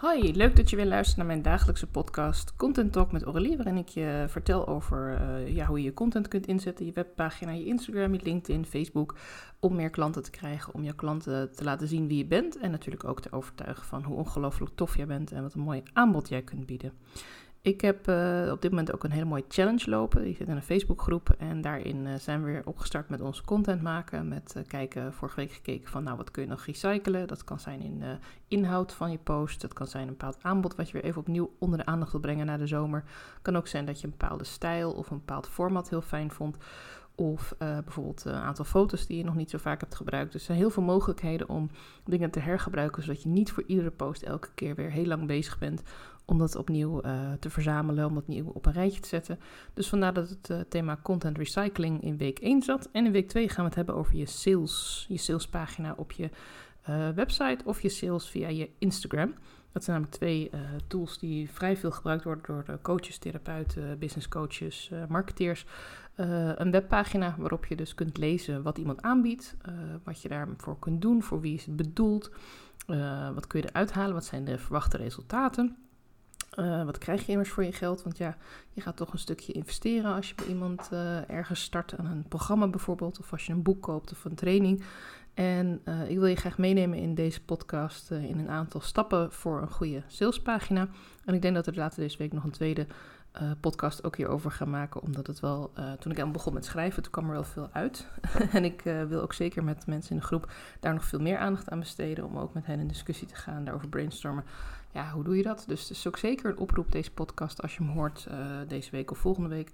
Hoi, leuk dat je weer luistert naar mijn dagelijkse podcast Content Talk met Aurélie, waarin ik je vertel over uh, ja, hoe je je content kunt inzetten, je webpagina, je Instagram, je LinkedIn, Facebook, om meer klanten te krijgen, om jouw klanten te laten zien wie je bent en natuurlijk ook te overtuigen van hoe ongelooflijk tof jij bent en wat een mooi aanbod jij kunt bieden. Ik heb uh, op dit moment ook een hele mooie challenge lopen. Die zit in een Facebookgroep. En daarin uh, zijn we weer opgestart met onze content maken. Met uh, kijken, vorige week gekeken van nou wat kun je nog recyclen. Dat kan zijn in inhoud van je post. Dat kan zijn een bepaald aanbod wat je weer even opnieuw onder de aandacht wil brengen na de zomer. kan ook zijn dat je een bepaalde stijl of een bepaald format heel fijn vond. Of uh, bijvoorbeeld een aantal foto's die je nog niet zo vaak hebt gebruikt. Dus er zijn heel veel mogelijkheden om dingen te hergebruiken, zodat je niet voor iedere post elke keer weer heel lang bezig bent om dat opnieuw uh, te verzamelen, om dat nieuw op een rijtje te zetten. Dus vandaar dat het thema content recycling in week 1 zat. En in week 2 gaan we het hebben over je sales, je salespagina op je website of je sales via je Instagram. Dat zijn namelijk twee tools die vrij veel gebruikt worden door coaches, therapeuten, business coaches, marketeers. een webpagina waarop je dus kunt lezen wat iemand aanbiedt, wat je daarvoor kunt doen, voor wie is het bedoeld, wat kun je eruit halen, wat zijn de verwachte resultaten. Wat krijg je immers voor je geld? Want ja, je gaat toch een stukje investeren als je bij iemand ergens start aan een programma bijvoorbeeld, of als je een boek koopt of een training. En uh, ik wil je graag meenemen in deze podcast in een aantal stappen voor een goede salespagina. En ik denk dat we later deze week nog een tweede podcast ook hierover gaan maken, omdat het wel, toen ik aan begon met schrijven, toen kwam er wel veel uit. en ik wil ook zeker met mensen in de groep daar nog veel meer aandacht aan besteden, om ook met hen in discussie te gaan, daarover brainstormen ja, hoe doe je dat? Dus het is ook zeker een oproep, deze podcast, als je hem hoort deze week of volgende week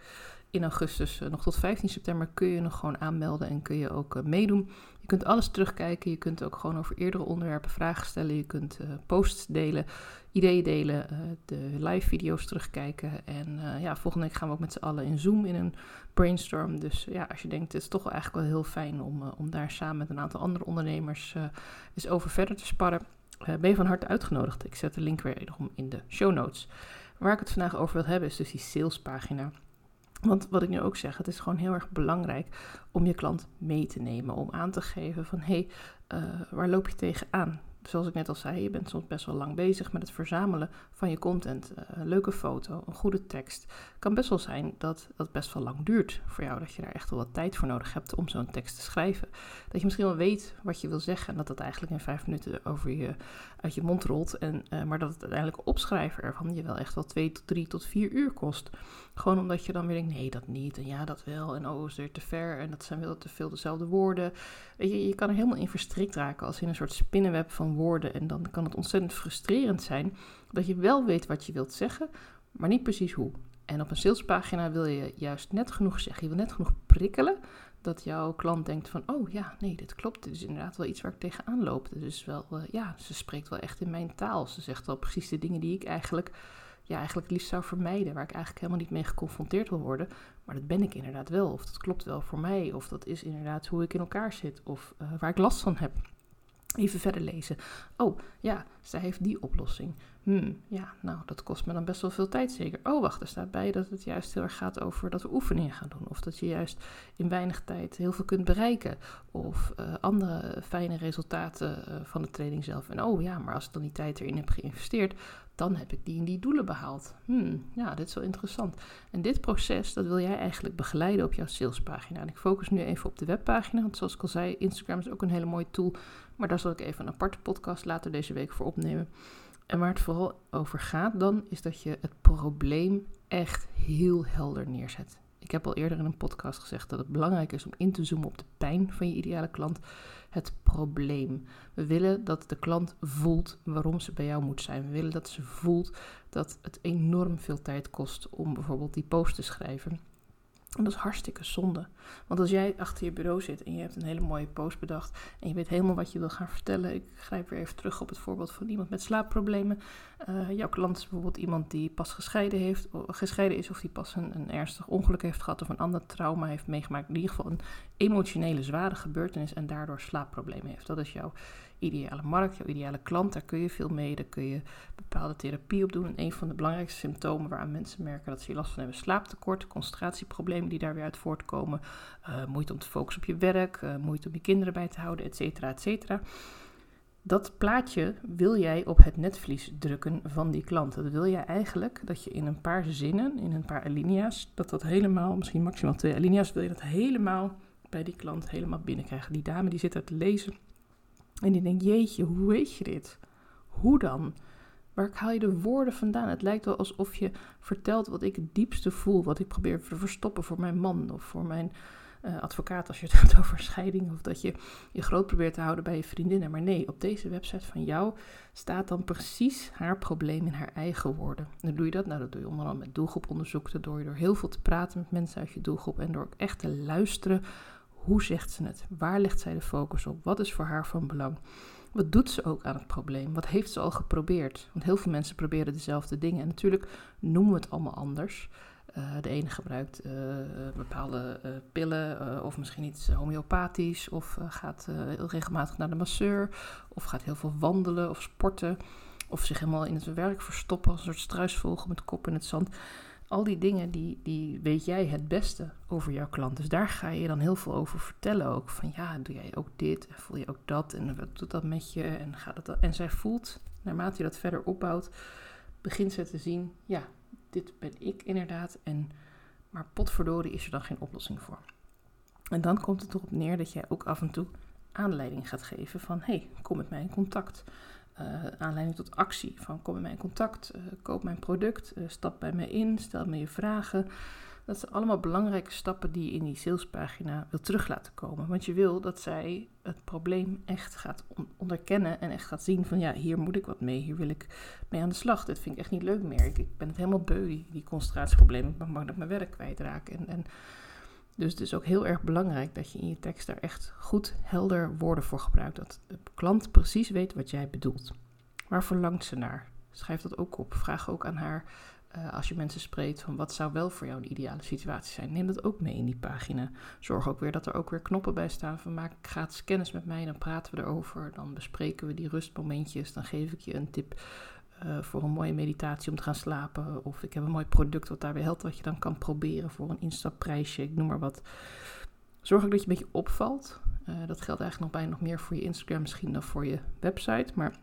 in augustus. Nog tot 15 september kun je nog gewoon aanmelden en kun je ook meedoen. Je kunt alles terugkijken, je kunt ook gewoon over eerdere onderwerpen vragen stellen. Je kunt posts delen, ideeën delen, de live video's terugkijken. En ja, volgende week gaan we ook met z'n allen in Zoom in een brainstorm. Dus ja, als je denkt, het is toch eigenlijk wel heel fijn om, om daar samen met een aantal andere ondernemers eens over verder te sparren ben je van harte uitgenodigd. Ik zet de link weer in de show notes. Waar ik het vandaag over wil hebben is dus die salespagina. Want wat ik nu ook zeg, het is gewoon heel erg belangrijk om je klant mee te nemen. Om aan te geven van, hé, hey, uh, waar loop je tegenaan? zoals ik net al zei, je bent soms best wel lang bezig met het verzamelen van je content. Uh, een leuke foto, een goede tekst. Kan best wel zijn dat dat best wel lang duurt voor jou. Dat je daar echt wel wat tijd voor nodig hebt om zo'n tekst te schrijven. Dat je misschien wel weet wat je wil zeggen en dat dat eigenlijk in vijf minuten over je, uit je mond rolt. En, uh, maar dat het uiteindelijk opschrijven ervan je wel echt wel twee tot drie tot vier uur kost. Gewoon omdat je dan weer denkt, nee dat niet en ja dat wel en oh is er te ver en dat zijn wel te veel dezelfde woorden. Weet je, je kan er helemaal in verstrikt raken als in een soort spinnenweb van woorden. En dan kan het ontzettend frustrerend zijn dat je wel weet wat je wilt zeggen, maar niet precies hoe. En op een salespagina wil je juist net genoeg zeggen. Je wil net genoeg prikkelen dat jouw klant denkt van, oh ja, nee, dit klopt. Dit is inderdaad wel iets waar ik tegenaan loop. Is wel, uh, ja, ze spreekt wel echt in mijn taal. Ze zegt wel precies de dingen die ik eigenlijk, ja, eigenlijk het liefst zou vermijden. Waar ik eigenlijk helemaal niet mee geconfronteerd wil worden. Maar dat ben ik inderdaad wel. Of dat klopt wel voor mij. Of dat is inderdaad hoe ik in elkaar zit. Of uh, waar ik last van heb. Even verder lezen. Oh, ja, zij heeft die oplossing. Hmm, ja, nou, dat kost me dan best wel veel tijd zeker. Oh, wacht, er staat bij dat het juist heel erg gaat over dat we oefeningen gaan doen. Of dat je juist in weinig tijd heel veel kunt bereiken. Of uh, andere fijne resultaten uh, van de training zelf. En oh ja, maar als ik dan die tijd erin heb geïnvesteerd, dan heb ik die en die doelen behaald. Hmm, ja, dit is wel interessant. En dit proces, dat wil jij eigenlijk begeleiden op jouw salespagina. En ik focus nu even op de webpagina, want zoals ik al zei, Instagram is ook een hele mooie tool. Maar daar zal ik even een aparte podcast later deze week voor opnemen. En waar het vooral over gaat dan, is dat je het probleem echt heel helder neerzet. Ik heb al eerder in een podcast gezegd dat het belangrijk is om in te zoomen op de pijn van je ideale klant, het probleem. We willen dat de klant voelt waarom ze bij jou moet zijn. We willen dat ze voelt dat het enorm veel tijd kost om bijvoorbeeld die post te schrijven. En dat is hartstikke zonde. Want als jij achter je bureau zit en je hebt een hele mooie post bedacht en je weet helemaal wat je wil gaan vertellen. Ik grijp weer even terug op het voorbeeld van iemand met slaapproblemen. Uh, jouw klant is bijvoorbeeld iemand die pas gescheiden, heeft, gescheiden is of die pas een, een, ernstig ongeluk heeft gehad of een ander trauma heeft meegemaakt. In ieder geval een emotionele zware gebeurtenis en daardoor slaapproblemen heeft. Dat is jouw ideale markt, jouw ideale klant. Daar kun je veel mee, daar kun je bepaalde therapie op doen. En een van de belangrijkste symptomen waaraan mensen merken dat ze hier last van hebben, slaaptekort, concentratieproblemen die daar weer uit voortkomen, uh, moeite om te focussen op je werk, uh, moeite om je kinderen bij te houden, et cetera, et cetera. Dat plaatje wil jij op het netvlies drukken van die klant. Dat wil jij eigenlijk dat je in een paar zinnen, in een paar alinea's, dat dat helemaal, misschien maximaal twee alinea's, wil je dat helemaal bij die klant helemaal binnenkrijgen. Die dame die zit daar te lezen en die denkt, jeetje, hoe weet je dit? Hoe dan? Waar haal je de woorden vandaan? Het lijkt wel alsof je vertelt wat ik het diepste voel, wat ik probeer te verstoppen voor mijn man of voor mijn uh, advocaat als je het hebt over scheiding of dat je je groot probeert te houden bij je vriendinnen. Maar nee, op deze website van jou staat dan precies haar probleem in haar eigen woorden. En hoe doe je dat? Nou, dat doe je onder andere met doelgroeponderzoek. Dat doe door heel veel te praten met mensen uit je doelgroep en door ook echt te luisteren. Hoe zegt ze het? Waar legt zij de focus op? Wat is voor haar van belang? Wat doet ze ook aan het probleem? Wat heeft ze al geprobeerd? Want heel veel mensen proberen dezelfde dingen. En natuurlijk noemen we het allemaal anders. Uh, de ene gebruikt uh, bepaalde uh, pillen of misschien iets homeopathisch of gaat heel regelmatig naar de masseur of gaat heel veel wandelen of sporten of zich helemaal in het werk verstoppen als een soort struisvogel met kop in het zand. Al die dingen, die, die weet jij het beste over jouw klant. Dus daar ga je dan heel veel over vertellen ook. Van ja, doe jij ook dit en voel je ook dat en wat doet dat met je en gaat het En zij voelt, naarmate je dat verder opbouwt, begint ze te zien, ja, dit ben ik inderdaad. En, maar potverdorie is er dan geen oplossing voor. En dan komt het erop neer dat jij ook af en toe aanleiding gaat geven van... hey, kom met mij in contact. Uh, aanleiding tot actie van kom in contact, uh, koop mijn product, uh, stap bij mij in, stel me je vragen. Dat zijn allemaal belangrijke stappen die je in die salespagina wil terug laten komen. Want je wil dat zij het probleem echt gaat onderkennen en echt gaat zien van ja, hier moet ik wat mee, hier wil ik mee aan de slag. Dit vind ik echt niet leuk meer. Ik, ben het helemaal beu, die, concentratieproblemen. Ik bang dat ik mijn werk kwijtraak. En, en dus het is ook heel erg belangrijk dat je in je tekst daar echt goed helder woorden voor gebruikt. Dat de klant precies weet wat jij bedoelt. Waar verlangt ze naar? Schrijf dat ook op. Vraag ook aan haar uh, als je mensen spreekt van wat zou wel voor jou de ideale situatie zijn. Neem dat ook mee in die pagina. Zorg ook weer dat er ook weer knoppen bij staan van maak gratis kennis met mij. Dan praten we erover. Dan bespreken we die rustmomentjes. Dan geef ik je een tip uh, voor een mooie meditatie om te gaan slapen. Of ik heb een mooi product wat daarbij helpt, wat je dan kan proberen voor een instapprijsje. Ik noem maar wat. Zorg ook dat je een beetje opvalt. Uh, dat geldt eigenlijk nog bijna nog meer voor je Instagram misschien dan voor je website. Maar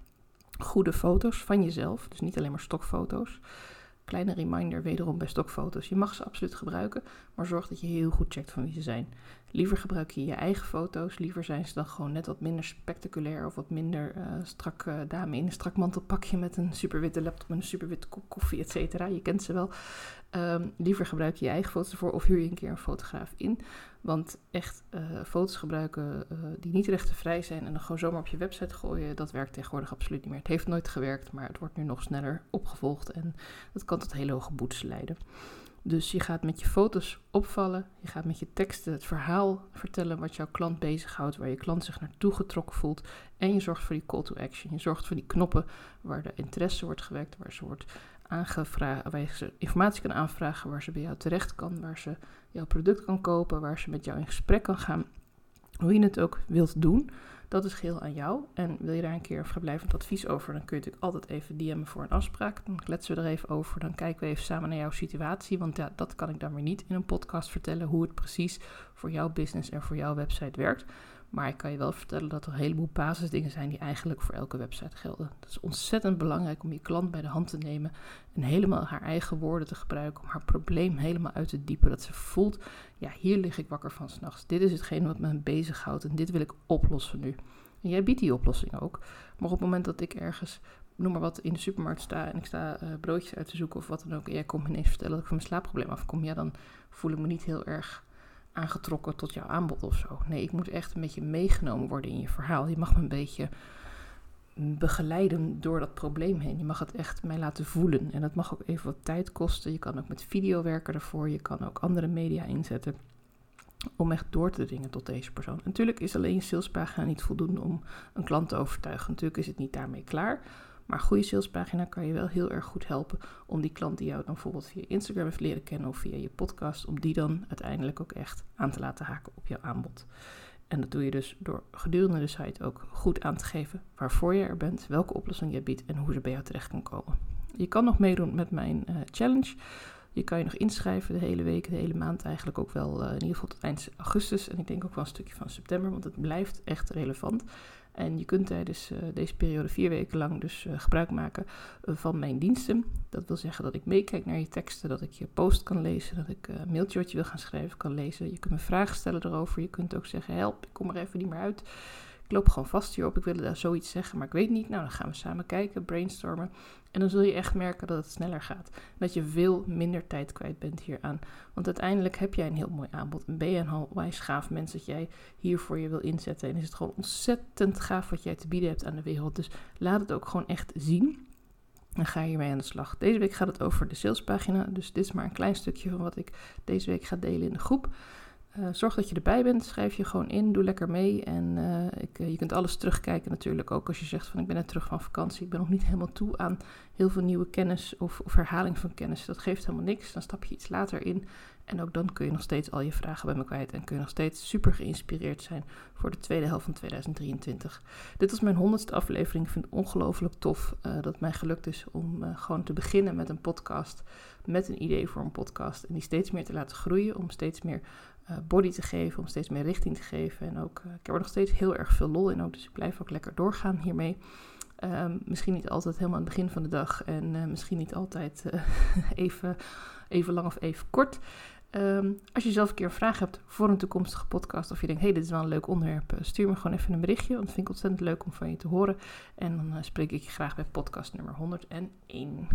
goede foto's van jezelf. Dus niet alleen maar stokfoto's. Kleine reminder wederom bij stokfoto's. Je mag ze absoluut gebruiken, maar zorg dat je heel goed checkt van wie ze zijn. Liever gebruik je je eigen foto's, liever zijn ze dan gewoon net wat minder spectaculair of wat minder uh, strak uh, dame in een strak mantelpakje met een superwitte laptop en een superwitte kop koffie, et cetera. Je kent ze wel. Um, liever gebruik je je eigen foto's ervoor of huur je een keer een fotograaf in. Want echt uh, foto's gebruiken die niet rechtenvrij zijn en dan gewoon zomaar op je website gooien, dat werkt tegenwoordig absoluut niet meer. Het heeft nooit gewerkt, maar het wordt nu nog sneller opgevolgd en dat kan tot hele hoge boetes leiden. Dus je gaat met je foto's opvallen, je gaat met je teksten het verhaal vertellen wat jouw klant bezighoudt, waar je klant zich naartoe getrokken voelt. En je zorgt voor die call to action. Je zorgt voor die knoppen waar de interesse wordt gewekt, waar ze wordt aangevraagd, waar je informatie kan aanvragen, waar ze bij jou terecht kan, waar ze jouw product kan kopen, waar ze met jou in gesprek kan gaan. Hoe je het ook wilt doen. Dat is geheel aan jou. En wil je daar een keer een advies over, dan kun je natuurlijk altijd even DM'en voor een afspraak. Dan kletsen we er even over. Dan kijken we even samen naar jouw situatie. Want ja, dat kan ik dan weer niet in een podcast vertellen hoe het precies voor jouw business en voor jouw website werkt. Maar ik kan je wel vertellen dat er een heleboel basisdingen zijn die eigenlijk voor elke website gelden. Het is ontzettend belangrijk om je klant bij de hand te nemen en helemaal haar eigen woorden te gebruiken om haar probleem helemaal uit te diepen. Dat ze voelt, ja, hier lig ik wakker van s'nachts. Dit is hetgeen wat me bezighoudt en dit wil ik oplossen nu. En jij biedt die oplossing ook. Maar op het moment dat ik ergens, noem maar wat, in de supermarkt sta en ik sta uh, broodjes uit te zoeken of wat dan ook, en jij komt me ineens vertellen dat ik van mijn slaapprobleem afkom, ja, dan voel ik me niet heel erg aangetrokken tot jouw aanbod of zo. Nee, ik moet echt een beetje meegenomen worden in je verhaal. Je mag me een beetje begeleiden door dat probleem heen. Je mag het echt mij laten voelen. En dat mag ook even wat tijd kosten. Je kan ook met video werken ervoor. Je kan ook andere media inzetten. Om echt door te dringen tot deze persoon. Natuurlijk is alleen je salespagina niet voldoende om een klant te overtuigen. Natuurlijk is het niet daarmee klaar. Maar een goede salespagina kan je wel heel erg goed helpen om die klant die jou dan bijvoorbeeld via Instagram heeft leren kennen of via je podcast, om die dan uiteindelijk ook echt aan te laten haken op jouw aanbod. En dat doe je dus door gedurende de site ook goed aan te geven waarvoor je er bent, welke oplossing je biedt en hoe ze bij jou terecht kan komen. Je kan nog meedoen met mijn uh, challenge. Je kan je nog inschrijven de hele week, de hele maand eigenlijk ook wel, uh, in ieder geval tot eind augustus. En ik denk ook wel een stukje van september, want het blijft echt relevant. En je kunt tijdens deze periode vier weken lang dus gebruik maken van mijn diensten. Dat wil zeggen dat ik meekijk naar je teksten, dat ik je post kan lezen, dat ik een mailtje wat je wil gaan schrijven kan lezen. Je kunt me vragen stellen erover. Je kunt ook zeggen, help, ik kom er even niet meer uit. Ik loop gewoon vast hierop, ik wil daar zoiets zeggen, maar ik weet niet. Nou, dan gaan we samen kijken, brainstormen. En dan zul je echt merken dat het sneller gaat. Dat je veel minder tijd kwijt bent hieraan. Want uiteindelijk heb jij een heel mooi aanbod. En ben je een wijs gaaf mens dat jij hiervoor je wil inzetten. En is het gewoon ontzettend gaaf wat jij te bieden hebt aan de wereld. Dus laat het ook gewoon echt zien. En ga hiermee aan de slag. Deze week gaat het over de salespagina. Dus dit is maar een klein stukje van wat ik deze week ga delen in de groep. Uh, zorg dat je erbij bent, schrijf je gewoon in, doe lekker mee. En uh, ik, uh, je kunt alles terugkijken natuurlijk, ook als je zegt van ik ben net terug van vakantie. Ik ben nog niet helemaal toe aan heel veel nieuwe kennis of, of herhaling van kennis. Dat geeft helemaal niks, dan stap je iets later in. En ook dan kun je nog steeds al je vragen bij me kwijt en kun je nog steeds super geïnspireerd zijn voor de tweede helft van 2023. Dit was mijn honderdste aflevering. Ik vind het ongelooflijk tof dat het mij gelukt is om gewoon te beginnen met een podcast, met een idee voor een podcast. En die steeds meer te laten groeien, om steeds meer body te geven, om steeds meer richting te geven. En ook, uh, ik heb er nog steeds heel erg veel lol in ook, dus ik blijf ook lekker doorgaan hiermee. Um, misschien niet altijd helemaal aan het begin van de dag en uh, misschien niet altijd even, even lang of even kort. Um, als je zelf een keer een vraag hebt voor een toekomstige podcast of je denkt, hé, hey, dit is wel een leuk onderwerp, stuur me gewoon even een berichtje, want dat vind ik ontzettend leuk om van je te horen. En dan spreek ik je graag bij podcast nummer 101.